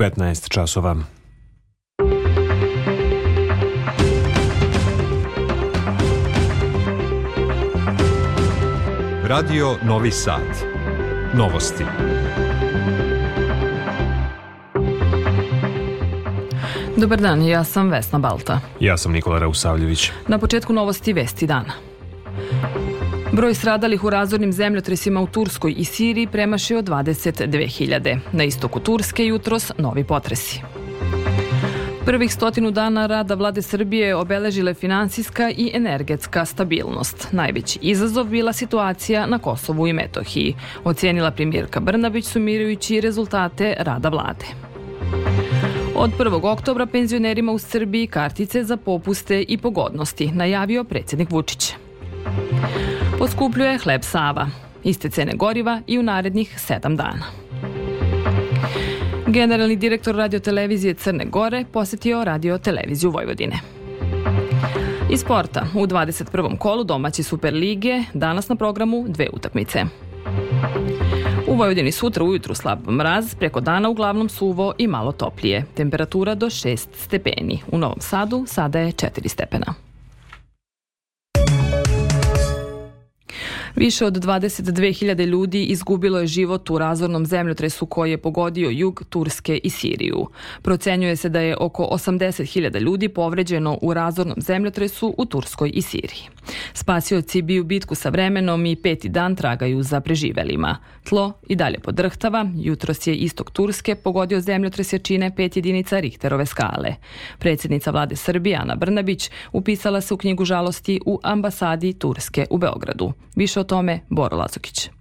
15 časova. Radio Novi Sad. Novosti. Dobar dan, ja sam Vesna Balta. Ja sam Nikola Rausavljević. Na početku novosti Vesti dana. Broj stradalih u razornim zemljotresima u Turskoj i Siriji premašio 22.000. Na istoku Turske jutros novi potresi. Prvih stotinu dana rada vlade Srbije obeležile finansijska i energetska stabilnost. Najveći izazov bila situacija na Kosovu i Metohiji, ocijenila premijerka Brnabić sumirajući rezultate rada vlade. Od 1. oktobra penzionerima u Srbiji kartice za popuste i pogodnosti, najavio predsjednik Vučić. Poskupljuje hleb Sava, iste cene goriva i u narednih sedam dana. Generalni direktor radiotelevizije Crne Gore posetio radioteleviziju Vojvodine. Iz sporta, u 21. kolu domaći Superlige, danas na programu dve utakmice. U Vojvodini sutra ujutru slab mraz, preko dana uglavnom suvo i malo toplije. Temperatura do 6 stepeni. U Novom Sadu sada je 4 stepena. Više od 22.000 ljudi izgubilo je život u razornom zemljotresu koji je pogodio jug Turske i Siriju. Procenjuje se da je oko 80.000 ljudi povređeno u razornom zemljotresu u Turskoj i Siriji. Spasioci biju bitku sa vremenom i peti dan tragaju za preživelima. Tlo i dalje podrhtava, jutros je istok Turske pogodio zemljotres jačine pet jedinica Richterove skale. Predsjednica vlade Srbije Ana Brnabić upisala se u knjigu žalosti u ambasadi Turske u Beogradu. Više tome Boro Lazokić.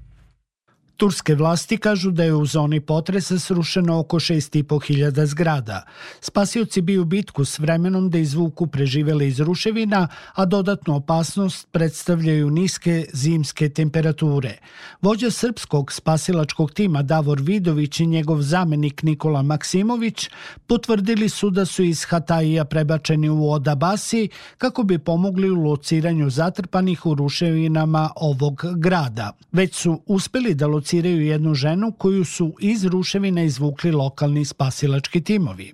Turske vlasti kažu da je u zoni potresa srušeno oko 6.500 zgrada. Spasioci biju bitku s vremenom da izvuku preživele iz ruševina, a dodatnu opasnost predstavljaju niske zimske temperature. Vođa srpskog spasilačkog tima Davor Vidović i njegov zamenik Nikola Maksimović potvrdili su da su iz Hataija prebačeni u Odabasi kako bi pomogli u lociranju zatrpanih u ruševinama ovog grada. Već su uspeli da lociraju lociraju jednu ženu koju su iz ruševina izvukli lokalni spasilački timovi.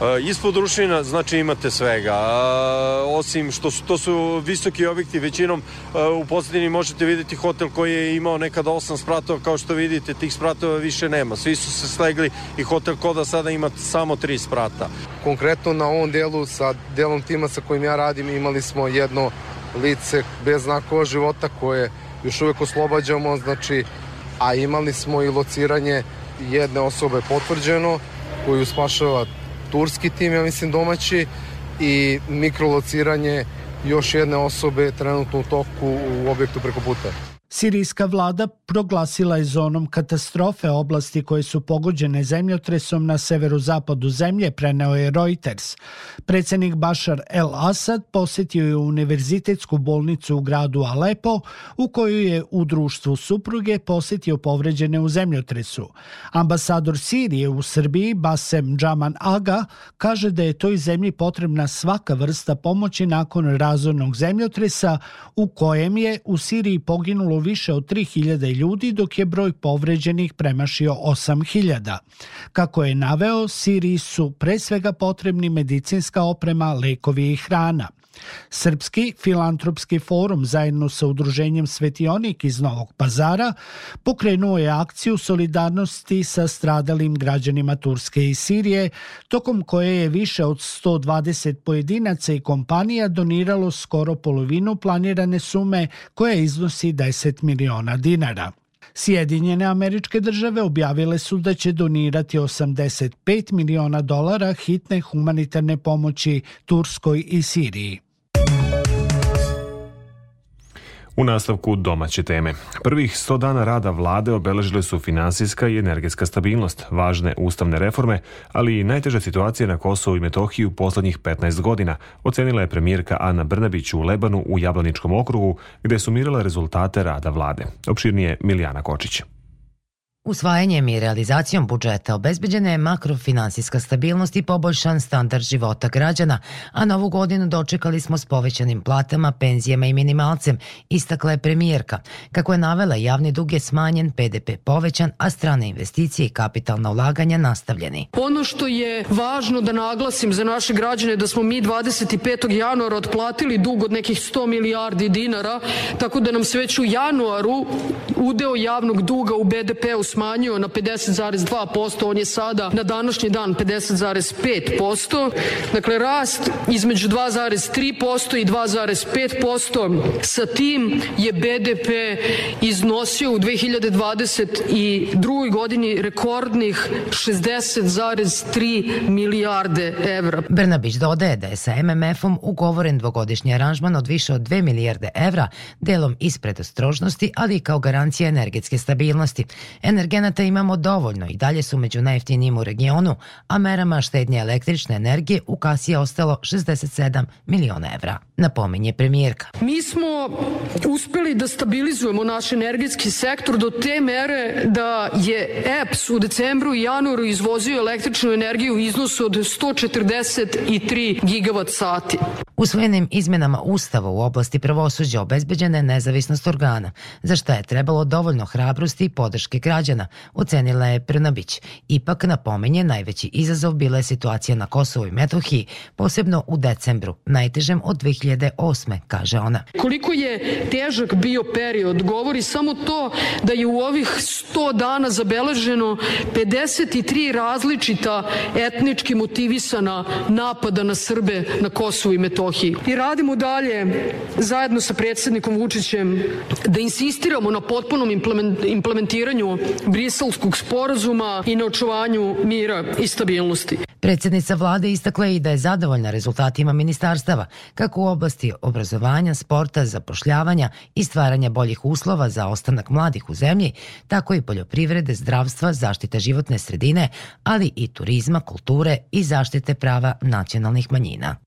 E, ispod ruševina znači imate svega, a, osim što su, to su visoki objekti, većinom e, u posljedini možete vidjeti hotel koji je imao nekada osam spratova, kao što vidite tih spratova više nema, svi su se slegli i hotel Koda sada ima samo tri sprata. Konkretno na ovom delu sa delom tima sa kojim ja radim imali smo jedno lice bez znakova života koje još uvek oslobađamo, znači a imali smo i lociranje jedne osobe potvrđeno koju spašava turski tim, ja mislim domaći i mikrolociranje još jedne osobe trenutno u toku u objektu preko puta. Sirijska vlada proglasila je zonom katastrofe oblasti koje su pogođene zemljotresom na severozapadu zemlje, preneo je Reuters. Predsednik Bašar El Asad posetio je univerzitetsku bolnicu u gradu Alepo, u kojoj je u društvu supruge posetio povređene u zemljotresu. Ambasador Sirije u Srbiji, Basem Džaman Aga, kaže da je toj zemlji potrebna svaka vrsta pomoći nakon razornog zemljotresa u kojem je u Siriji poginulo više od 3000 ljudi, dok je broj povređenih premašio 8000. Kako je naveo, Siriji su pre svega potrebni medicinska oprema, lekovi i hrana. Srpski filantropski forum zajedno sa udruženjem Svetionik iz Novog pazara pokrenuo je akciju solidarnosti sa stradalim građanima Turske i Sirije, tokom koje je više od 120 pojedinaca i kompanija doniralo skoro polovinu planirane sume koja iznosi 10 miliona dinara. Sjedinjene američke države objavile su da će donirati 85 miliona dolara hitne humanitarne pomoći Turskoj i Siriji. U nastavku domaće teme. Prvih 100 dana rada vlade obeležile su finansijska i energetska stabilnost, važne ustavne reforme, ali i najteža situacija na Kosovu i Metohiji u poslednjih 15 godina, ocenila je premijerka Ana Brnabić u Lebanu u Jablaničkom okrugu, gde su mirala rezultate rada vlade. Opširnije Milijana Kočić. Usvajanjem i realizacijom budžeta obezbeđena je makrofinansijska stabilnost i poboljšan standard života građana, a novu godinu dočekali smo s povećanim platama, penzijama i minimalcem, istakla je premijerka. Kako je navela, javni dug je smanjen, PDP povećan, a strane investicije i kapitalna ulaganja nastavljeni. Ono što je važno da naglasim za naše građane da smo mi 25. januara otplatili dug od nekih 100 milijardi dinara, tako da nam se već u januaru udeo javnog duga u BDP-u smanjio na 50,2%, on je sada na današnji dan 50,5%. Dakle, rast između 2,3% i 2,5%. Sa tim je BDP iznosio u 2022. godini rekordnih 60,3 milijarde evra. Brnabić dodaje da je sa MMF-om ugovoren dvogodišnji aranžman od više od 2 milijarde evra, delom ispred ostrožnosti, ali i kao garancija energetske stabilnosti. Energetske Energenata imamo dovoljno i dalje su među najjeftinijim u regionu, a merama štednje električne energije u kasi je ostalo 67 miliona evra, napominje premijerka. Mi smo uspeli da stabilizujemo naš energetski sektor do te mere da je EPS u decembru i januaru izvozio električnu energiju u iznosu od 143 gigavat sati. Usvojenim izmenama Ustava u oblasti pravosuđa obezbeđena je nezavisnost organa, za šta je trebalo dovoljno hrabrosti i podrške građana, ocenila je Prnabić. Ipak napomenje najveći izazov bila je situacija na Kosovo i Metohiji, posebno u decembru, najtežem od 2008. kaže ona. Koliko je težak bio period, govori samo to da je u ovih 100 dana zabeleženo 53 različita etnički motivisana napada na Srbe na Kosovo i. Metohiji. I radimo dalje zajedno sa predsednikom Vučićem da insistiramo na potpunom implementiranju briselskog sporazuma i na očuvanju mira i stabilnosti. Predsednica vlade istakla i da je zadovoljna rezultatima ministarstava, kako u oblasti obrazovanja, sporta, zapošljavanja i stvaranja boljih uslova za ostanak mladih u zemlji, tako i poljoprivrede, zdravstva, zaštite životne sredine, ali i turizma, kulture i zaštite prava nacionalnih manjina.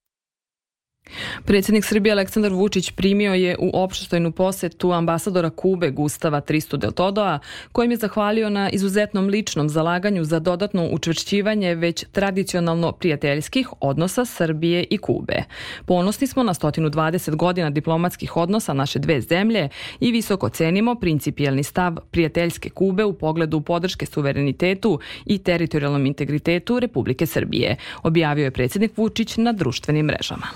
Predsednik Srbije Aleksandar Vučić primio je u opštojnu posetu ambasadora Kube Gustava Tristu del Todoa, kojim je zahvalio na izuzetnom ličnom zalaganju za dodatno učvršćivanje već tradicionalno prijateljskih odnosa Srbije i Kube. Ponosni smo na 120 godina diplomatskih odnosa naše dve zemlje i visoko cenimo principijelni stav prijateljske Kube u pogledu podrške suverenitetu i teritorijalnom integritetu Republike Srbije, objavio je predsednik Vučić na društvenim mrežama.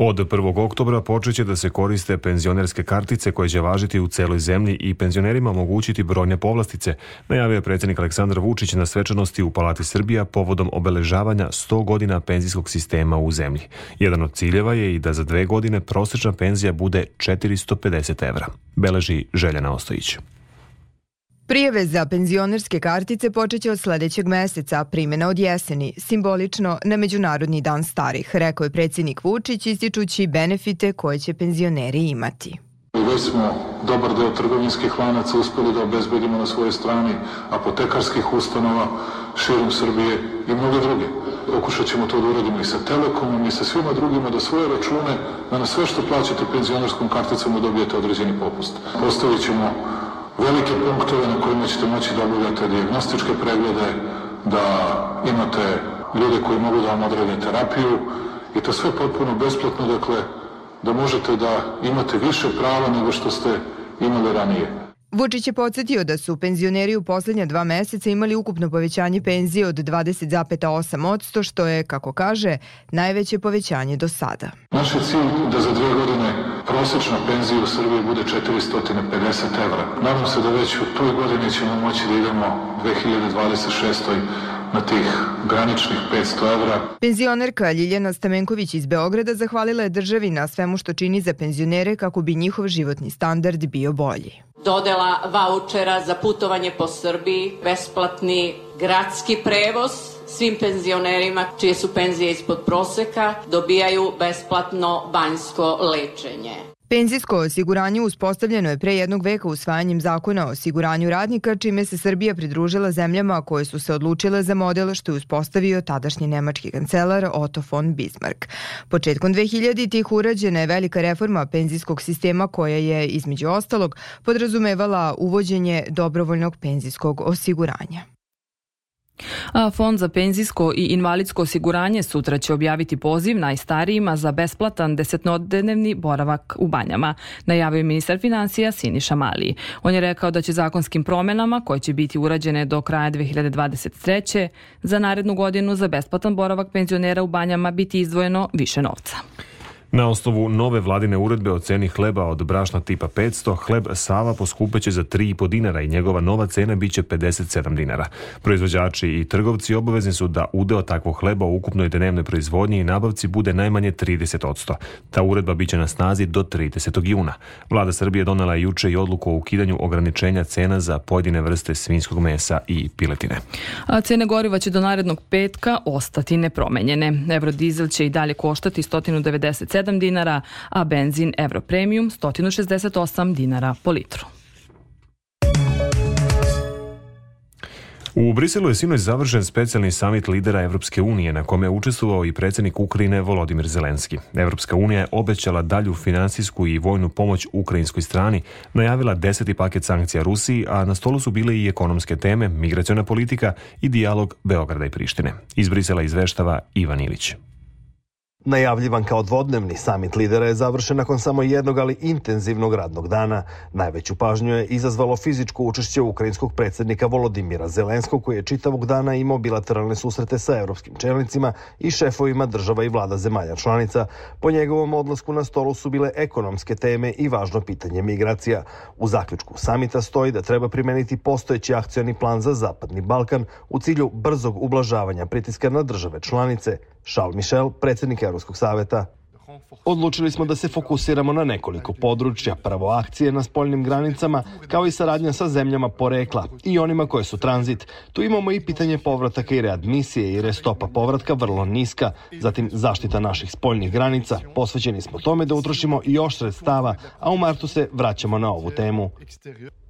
Od 1. oktobra počeće da se koriste penzionerske kartice koje će važiti u celoj zemlji i penzionerima omogućiti brojne povlastice, najavio je predsednik Aleksandar Vučić na svečanosti u Palati Srbija povodom obeležavanja 100 godina penzijskog sistema u zemlji. Jedan od ciljeva je i da za dve godine prosečna penzija bude 450 evra, beleži Željana Ostojić. Prijeve za penzionerske kartice počeće od sledećeg meseca, primjena od jeseni, simbolično na Međunarodni dan starih, rekao je predsjednik Vučić ističući benefite koje će penzioneri imati. Već smo dobar deo trgovinskih lanaca uspeli da obezbedimo na svojoj strani apotekarskih ustanova širom Srbije i mnogo druge. Pokušat ćemo to da uradimo i sa Telekomom i sa svima drugima da svoje račune, da na sve što plaćate penzionerskom karticom dobijete određeni popust. Postavit ćemo velike punktove na kojima ćete moći da obavljate diagnostičke preglede, da imate ljude koji mogu da vam odrede terapiju i to sve potpuno besplatno, dakle, da možete da imate više prava nego što ste imali ranije. Vučić je podsjetio da su penzioneri u poslednja dva meseca imali ukupno povećanje penzije od 20,8%, što je, kako kaže, najveće povećanje do sada. Naš je cilj da za dve godine prosečna penzija u Srbiji bude 450 evra. Nadam se da već u toj godini ćemo moći da idemo 2026 na tih graničnih 500 evra. Penzionerka Ljiljana Stamenković iz Beograda zahvalila je državi na svemu što čini za penzionere kako bi njihov životni standard bio bolji. Dodela vaučera za putovanje po Srbiji, besplatni gradski prevoz, svim penzionerima čije su penzije ispod proseka dobijaju besplatno banjsko lečenje. Penzijsko osiguranje uspostavljeno je pre jednog veka usvajanjem zakona o osiguranju radnika, čime se Srbija pridružila zemljama koje su se odlučile za model što je uspostavio tadašnji nemački kancelar Otto von Bismarck. Početkom 2000 tih urađena je velika reforma penzijskog sistema koja je, između ostalog, podrazumevala uvođenje dobrovoljnog penzijskog osiguranja. A Fond za penzijsko i invalidsko osiguranje sutra će objaviti poziv najstarijima za besplatan desetnodnevni boravak u banjama, najavio je ministar financija Siniša Mali. On je rekao da će zakonskim promenama, koje će biti urađene do kraja 2023. za narednu godinu za besplatan boravak penzionera u banjama biti izdvojeno više novca. Na osnovu nove vladine uredbe o ceni hleba od brašna tipa 500, hleb Sava poskupeće za 3,5 dinara i njegova nova cena biće 57 dinara. Proizvođači i trgovci obavezni su da udeo takvog hleba u ukupnoj dnevnoj proizvodnji i nabavci bude najmanje 30%. Ta uredba biće na snazi do 30. juna. Vlada Srbije donela je juče i odluku o ukidanju ograničenja cena za pojedine vrste svinjskog mesa i piletine. A cene goriva će do narednog petka ostati nepromenjene. Eurodizel će i dalje koštati 197 107 dinara, a benzin Euro Premium 168 dinara po litru. U Briselu je sinoć završen specijalni samit lidera Evropske unije na kome je učestvovao i predsednik Ukrajine Volodimir Zelenski. Evropska unija je obećala dalju finansijsku i vojnu pomoć ukrajinskoj strani, najavila deseti paket sankcija Rusiji, a na stolu su bile i ekonomske teme, migraciona politika i dijalog Beograda i Prištine. Iz Brisela izveštava Ivan Ilić. Najavljivan kao dvodnevni samit lidera je završen nakon samo jednog, ali intenzivnog radnog dana. Najveću pažnju je izazvalo fizičko učešće ukrajinskog predsednika Volodimira Zelenskog, koji je čitavog dana imao bilateralne susrete sa evropskim čelnicima i šefovima država i vlada zemalja članica. Po njegovom odlasku na stolu su bile ekonomske teme i važno pitanje migracija. U zaključku samita stoji da treba primeniti postojeći akcioni plan za Zapadni Balkan u cilju brzog ublažavanja pritiska na države članice, Charles Michel, predsednik Evropskog saveta, Odlučili smo da se fokusiramo na nekoliko područja, prvo akcije na spoljnim granicama, kao i saradnja sa zemljama porekla i onima koje su tranzit. Tu imamo i pitanje povrataka i readmisije jer je stopa povratka vrlo niska, zatim zaštita naših spoljnih granica. Posvećeni smo tome da utrošimo još sredstava, a u martu se vraćamo na ovu temu.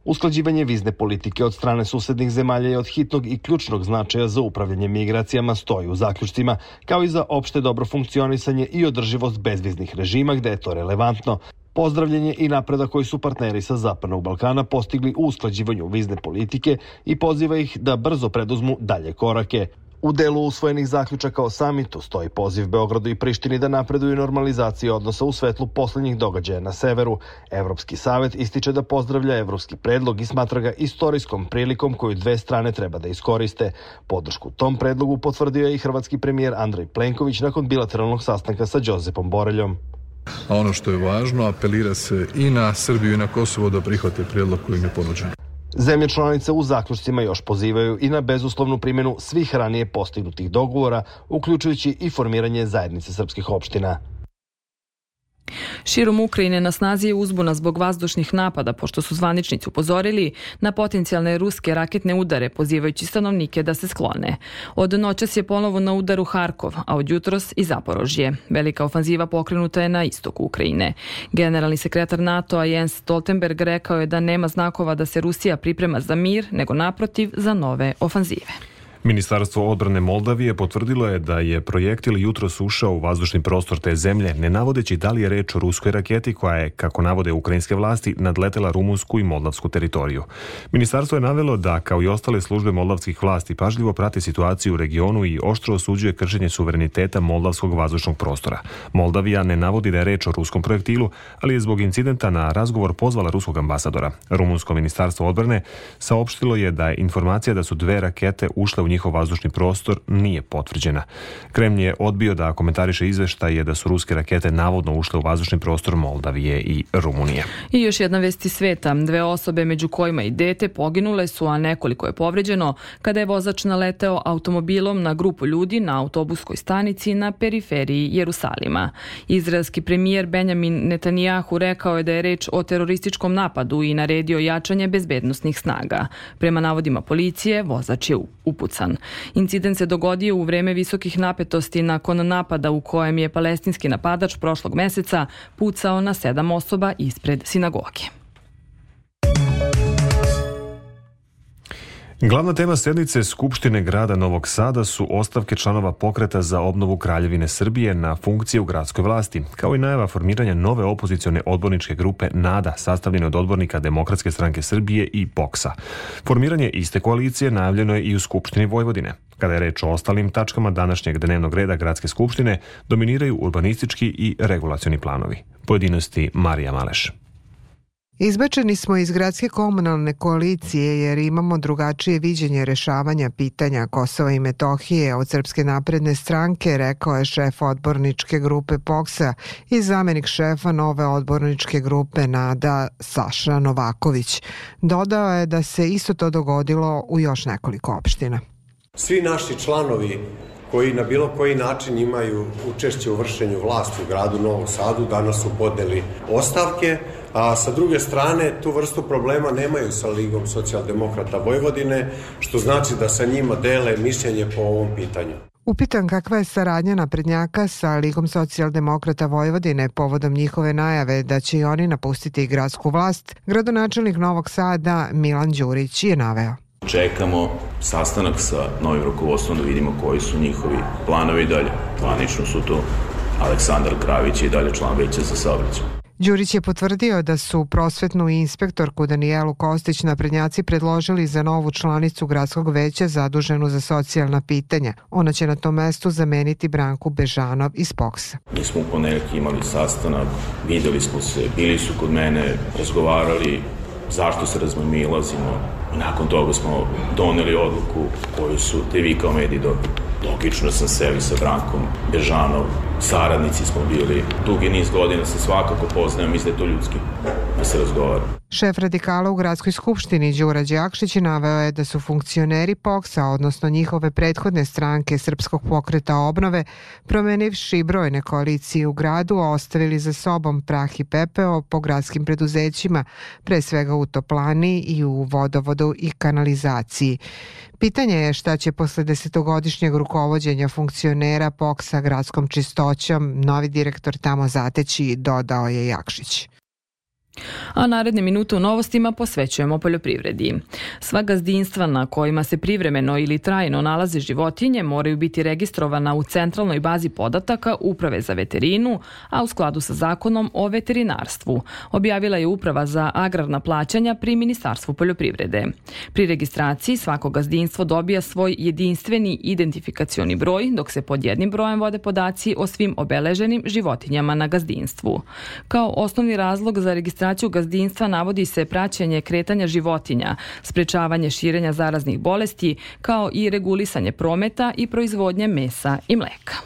Usklađivanje vizne politike od strane susednih zemalja je od hitnog i ključnog značaja za upravljanje migracijama stoji u zaključcima, kao i za opšte dobro funkcionisanje i održivost bezviznih režima gde je to relevantno. Pozdravljenje i napreda koji su partneri sa Zapadnog Balkana postigli u usklađivanju vizne politike i poziva ih da brzo preduzmu dalje korake. U delu usvojenih zaključaka o samitu stoji poziv Beogradu i Prištini da napreduju normalizaciji odnosa u svetlu poslednjih događaja na severu. Evropski savet ističe da pozdravlja evropski predlog i smatra ga istorijskom prilikom koju dve strane treba da iskoriste. Podršku tom predlogu potvrdio je i hrvatski premijer Andrej Plenković nakon bilateralnog sastanka sa Đozepom Boreljom. A ono što je važno, apelira se i na Srbiju i na Kosovo da prihvate prijedlog kojim je ponuđen. Zemlje članice u zaključcima još pozivaju i na bezuslovnu primjenu svih ranije postignutih dogovora, uključujući i formiranje zajednice srpskih opština. Širom Ukrajine na snazi je uzbuna zbog vazdušnih napada, pošto su zvaničnici upozorili na potencijalne ruske raketne udare, pozivajući stanovnike da se sklone. Od noćas je ponovo na udaru Harkov, a od jutros i Zaporožje. Velika ofanziva pokrenuta je na istoku Ukrajine. Generalni sekretar NATO-a Jens Stoltenberg rekao je da nema znakova da se Rusija priprema za mir, nego naprotiv za nove ofanzive. Ministarstvo odbrane Moldavije potvrdilo je da je projektil jutro ušao u vazdušni prostor te zemlje, ne navodeći da li je reč o ruskoj raketi koja je, kako navode ukrajinske vlasti, nadletela rumunsku i moldavsku teritoriju. Ministarstvo je navelo da, kao i ostale službe moldavskih vlasti, pažljivo prati situaciju u regionu i oštro osuđuje kršenje suvereniteta moldavskog vazdušnog prostora. Moldavija ne navodi da je reč o ruskom projektilu, ali je zbog incidenta na razgovor pozvala ruskog ambasadora. Rumunsko ministarstvo odbrane saopštilo je da je informacija da su dve rakete ušle u njihov vazdušni prostor nije potvrđena. Kremlj je odbio da komentariše izveštaje da su ruske rakete navodno ušle u vazdušni prostor Moldavije i Rumunije. I još jedna vesti sveta. Dve osobe, među kojima i dete, poginule su, a nekoliko je povređeno kada je vozač naleteo automobilom na grupu ljudi na autobuskoj stanici na periferiji Jerusalima. Izraelski premijer Benjamin Netanjahu rekao je da je reč o terorističkom napadu i naredio jačanje bezbednostnih snaga. Prema navodima policije, vozač je upucan ulican. Incident se dogodio u vreme visokih napetosti nakon napada u kojem je palestinski napadač prošlog meseca pucao na sedam osoba ispred sinagoge. Glavna tema sednice Skupštine grada Novog Sada su ostavke članova pokreta za obnovu Kraljevine Srbije na funkcije u gradskoj vlasti, kao i najava formiranja nove opozicione odborničke grupe NADA, sastavljene od odbornika Demokratske stranke Srbije i POKSA. Formiranje iste koalicije najavljeno je i u Skupštini Vojvodine. Kada je reč o ostalim tačkama današnjeg dnevnog reda Gradske skupštine, dominiraju urbanistički i regulacioni planovi. Pojedinosti Marija Maleš. Izbačeni smo iz gradske komunalne koalicije jer imamo drugačije viđenje rešavanja pitanja Kosova i Metohije od Srpske napredne stranke, rekao je šef odborničke grupe POKSA i zamenik šefa nove odborničke grupe NADA Saša Novaković. Dodao je da se isto to dogodilo u još nekoliko opština. Svi naši članovi koji na bilo koji način imaju učešće u vršenju vlasti u gradu Novom Sadu danas su podneli ostavke, a sa druge strane tu vrstu problema nemaju sa Ligom socijaldemokrata Vojvodine, što znači da sa njima dele mišljenje po ovom pitanju. Upitan kakva je saradnja naprednjaka sa Ligom socijaldemokrata Vojvodine povodom njihove najave da će i oni napustiti gradsku vlast, gradonačelnik Novog Sada Milan Đurić je naveo. Čekamo sastanak sa novim rukovodstvom da vidimo koji su njihovi planovi dalje. Zvanično su to Aleksandar Kravić i dalje član veća za saobraćaj. Đurić je potvrdio da su prosvetnu inspektorku Danijelu Kostić naprednjaci predložili za novu članicu gradskog veća zaduženu za socijalna pitanja. Ona će na tom mestu zameniti Branku Bežanov iz Poksa. Mi smo u ponedeljak imali sastanak, videli smo se, bili su kod mene, razgovarali zašto se razmamilazimo. Nakon toga smo doneli odluku koju su te vi kao mediji dobili. Logično sam seli sa Brankom Bežanov, saradnici smo bili, dugi niz godina se svakako poznajem, mislim da je to ljudski da se razgovara. Šef radikala u gradskoj skupštini Đura Đakšić naveo je da su funkcioneri POKSA, odnosno njihove prethodne stranke Srpskog pokreta obnove, promenivši brojne koalicije u gradu, ostavili za sobom prah i pepeo po gradskim preduzećima, pre svega u toplani i u vodovodu i kanalizaciji. Pitanje je šta će posle desetogodišnjeg rukovodđenja funkcionera POKSA gradskom čistoćom novi direktor tamo zateći, dodao je Jakšić a naredne minute u novostima posvećujemo poljoprivredi. Sva gazdinstva na kojima se privremeno ili trajno nalaze životinje moraju biti registrovana u centralnoj bazi podataka Uprave za veterinu, a u skladu sa zakonom o veterinarstvu, objavila je Uprava za agrarna plaćanja pri Ministarstvu poljoprivrede. Pri registraciji svako gazdinstvo dobija svoj jedinstveni identifikacioni broj, dok se pod jednim brojem vode podaci o svim obeleženim životinjama na gazdinstvu. Kao osnovni razlog za registraciju registraciju gazdinstva navodi se praćenje kretanja životinja, sprečavanje širenja zaraznih bolesti, kao i regulisanje prometa i proizvodnje mesa i mleka.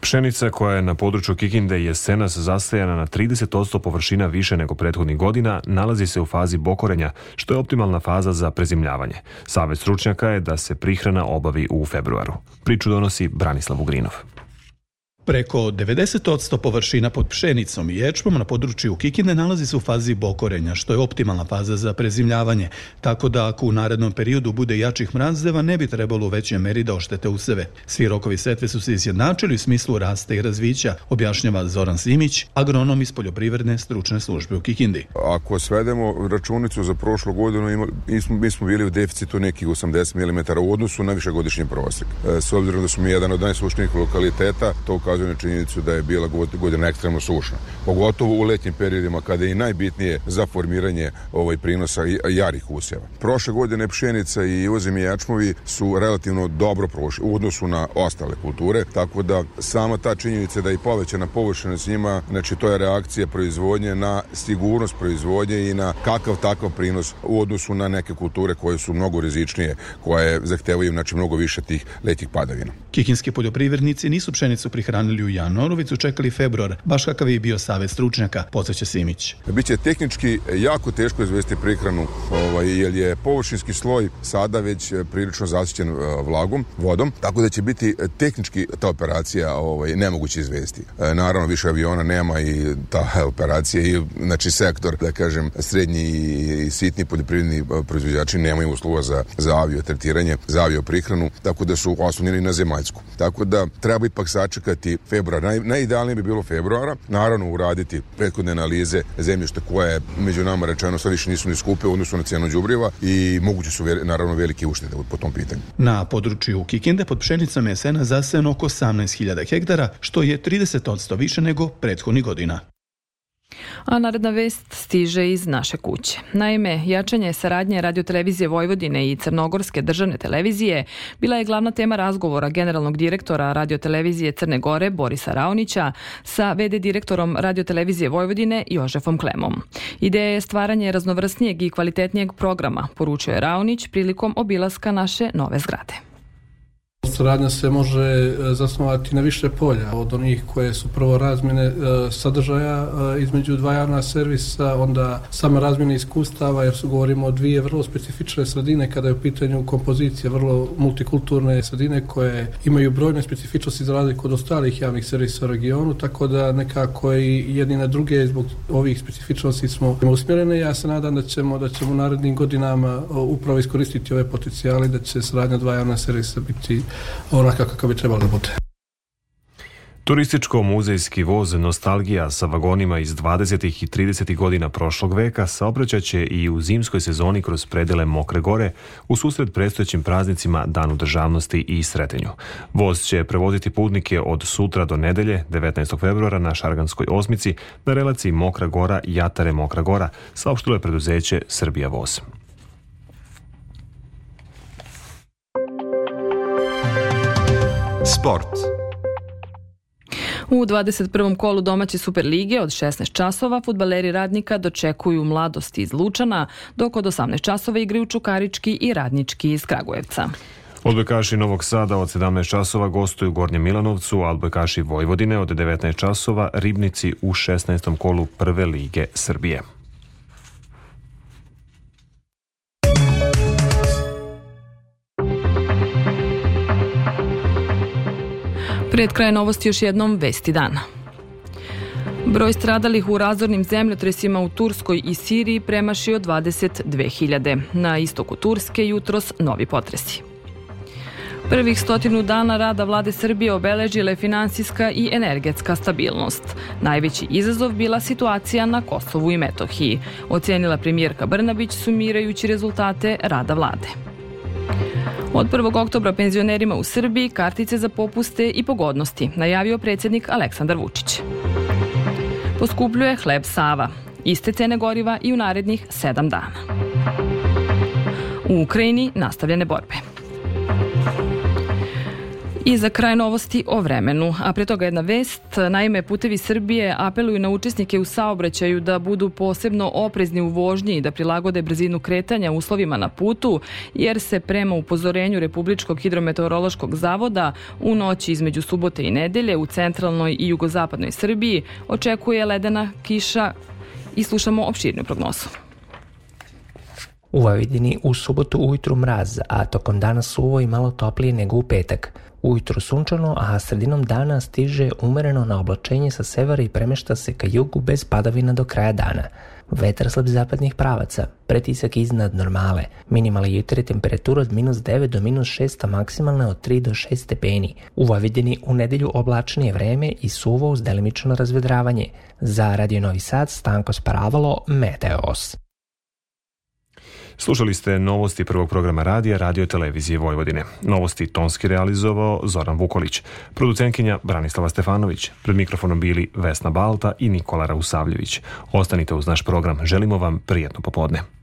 Pšenica koja je na području Kikinde jesenas zastajana na 30% površina više nego prethodnih godina nalazi se u fazi bokorenja, što je optimalna faza za prezimljavanje. Savet stručnjaka je da se prihrana obavi u februaru. Priču donosi Branislav Ugrinov. Preko 90% površina pod pšenicom i ječmom na području Kikinde nalazi se u fazi bokorenja, što je optimalna faza za prezimljavanje, tako da ako u narednom periodu bude jačih mrazdeva, ne bi trebalo u većoj meri da oštete useve. Svi rokovi setve su se izjednačili u smislu rasta i razvića, objašnjava Zoran Simić, agronom iz poljoprivredne stručne službe u Kikindi. Ako svedemo računicu za prošlu godinu, smo, mi smo bili u deficitu nekih 80 mm u odnosu na višegodišnji prosek. E, s obzirom da smo jedan od najsušnijih lokaliteta, to ukazuje na činjenicu da je bila godina ekstremno sušna. Pogotovo u letnjim periodima kada je i najbitnije za formiranje ovaj prinosa jarih usjeva. Prošle godine pšenica i ozimi jačmovi su relativno dobro prošli u odnosu na ostale kulture, tako da sama ta činjenica da je povećana površina s njima, znači to je reakcija proizvodnje na sigurnost proizvodnje i na kakav takav prinos u odnosu na neke kulture koje su mnogo rizičnije, koje zahtevaju znači mnogo više tih letnjih padavina. Kikinski poljoprivrednici nisu pšenicu prihranili zabranili u januaru, već su čekali februar, baš kakav je bio savet stručnjaka, podsjeća Simić. Biće tehnički jako teško izvesti prihranu, ovaj, jer je površinski sloj sada već prilično zasićen e, vlagom, vodom, tako da će biti tehnički ta operacija ovaj, nemoguće izvesti. E, naravno, više aviona nema i ta operacija i znači sektor, da kažem, srednji i sitni poljoprivredni proizvođači nemaju uslova za, za avio tretiranje, za avio prihranu, tako da su oslonjeni na zemaljsku. Tako da treba ipak sačekati februar. Naj, najidealnije bi bilo februara, naravno uraditi prethodne analize zemljišta koje među nama rečeno sve više nisu ni skupe u odnosu na cijenu đubriva i moguće su naravno velike uštede po tom pitanju. Na području Kikinde pod pšenicom je sena zasejano oko 18.000 hektara, što je 30% više nego prethodnih godina. A naredna vest stiže iz naše kuće. Naime, jačanje saradnje radiotelevizije Vojvodine i Crnogorske državne televizije bila je glavna tema razgovora generalnog direktora radiotelevizije Crne Gore Borisa Raonića sa VD direktorom radiotelevizije Vojvodine Jožefom Klemom. Ideja je stvaranje raznovrsnijeg i kvalitetnijeg programa, poručuje Raonić prilikom obilaska naše nove zgrade. Saradnja se može e, zasnovati na više polja, od onih koje su prvo razmjene e, sadržaja e, između dva javna servisa, onda sama razmjena iskustava, jer su govorimo o dvije vrlo specifične sredine kada je u pitanju kompozicije, vrlo multikulturne sredine koje imaju brojne specifičnosti za razliku od ostalih javnih servisa u regionu, tako da nekako i jedni na druge zbog ovih specifičnosti smo usmjerene. Ja se nadam da ćemo, da ćemo u narednim godinama upravo iskoristiti ove potencijale da će saradnja dva javna servisa biti onaka kako bi trebalo da bude. Turističko-muzejski voz Nostalgija sa vagonima iz 20. i 30. godina prošlog veka saobraćaće i u zimskoj sezoni kroz predele Mokre gore u susret predstojećim praznicima Danu državnosti i Sretenju. Voz će prevoziti putnike od sutra do nedelje, 19. februara na Šarganskoj osmici na relaciji Mokra gora Jatare Mokra gora, saopštilo je preduzeće Srbija voz. Sport. U 21. kolu domaće Superlige od 16 časova futbaleri radnika dočekuju mladosti iz Lučana, dok od 18 časova igraju Čukarički i Radnički iz Kragujevca. Odbojkaši Novog Sada od 17 časova gostuju Gornjem Milanovcu, a odbojkaši Vojvodine od 19 časova Ribnici u 16. kolu Prve lige Srbije. Pred kraj novosti još jednom vesti dana. Broj stradalih u razornim zemljotresima u Turskoj i Siriji premašio 22.000. Na istoku Turske jutros novi potresi. Prvih stotinu dana rada vlade Srbije obeležile finansijska i energetska stabilnost. Najveći izazov bila situacija na Kosovu i Metohiji, ocenila premijerka Brnabić sumirajući rezultate rada vlade. Od 1. oktobra penzionerima u Srbiji kartice za popuste i pogodnosti, najavio predsjednik Aleksandar Vučić. Poskupljuje hleb Sava, iste cene goriva i u narednih sedam dana. U Ukrajini nastavljene borbe. I za kraj novosti o vremenu, a pre toga jedna vest. Naime, putevi Srbije apeluju na učesnike u saobraćaju da budu posebno oprezni u vožnji i da prilagode brzinu kretanja uslovima na putu, jer se prema upozorenju Republičkog hidrometeorološkog zavoda u noći između subote i nedelje u centralnoj i jugozapadnoj Srbiji očekuje ledena kiša i slušamo opširnu prognozu. U Vojvodini u subotu ujutru mraz, a tokom dana suvo i malo toplije nego u petak. Ujutro sunčano, a sredinom dana stiže umereno na oblačenje sa severa i premešta se ka jugu bez padavina do kraja dana. Vetar slab zapadnih pravaca, pretisak iznad normale, minimalna jutra temperatura od minus 9 do minus 6, a maksimalna od 3 do 6 stepeni. U Vojvodini u nedelju oblačnije vreme i suvo uz delimično razvedravanje. Za Radio Novi Sad Stanko Sparavalo, Meteos. Slušali ste novosti prvog programa radija Radio Televizije Vojvodine. Novosti tonski realizovao Zoran Vukolić, producentkinja Branislava Stefanović, pred mikrofonom bili Vesna Balta i Nikola Rausavljević. Ostanite uz naš program, želimo vam prijatno popodne.